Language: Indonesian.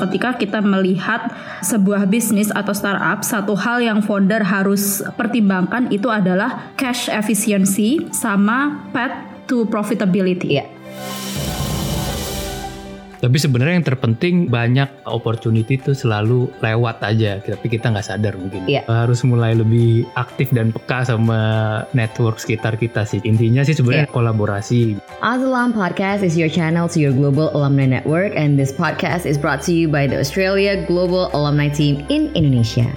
Ketika kita melihat sebuah bisnis atau startup, satu hal yang founder harus pertimbangkan itu adalah cash efficiency sama path to profitability. Iya. Tapi sebenarnya yang terpenting banyak opportunity itu selalu lewat aja, tapi kita nggak sadar mungkin. Iya. Harus mulai lebih aktif dan peka sama network sekitar kita sih. Intinya sih sebenarnya Iya. kolaborasi. Azalam Podcast is your channel to your global alumni network, and this podcast is brought to you by the Australia Global Alumni Team in Indonesia.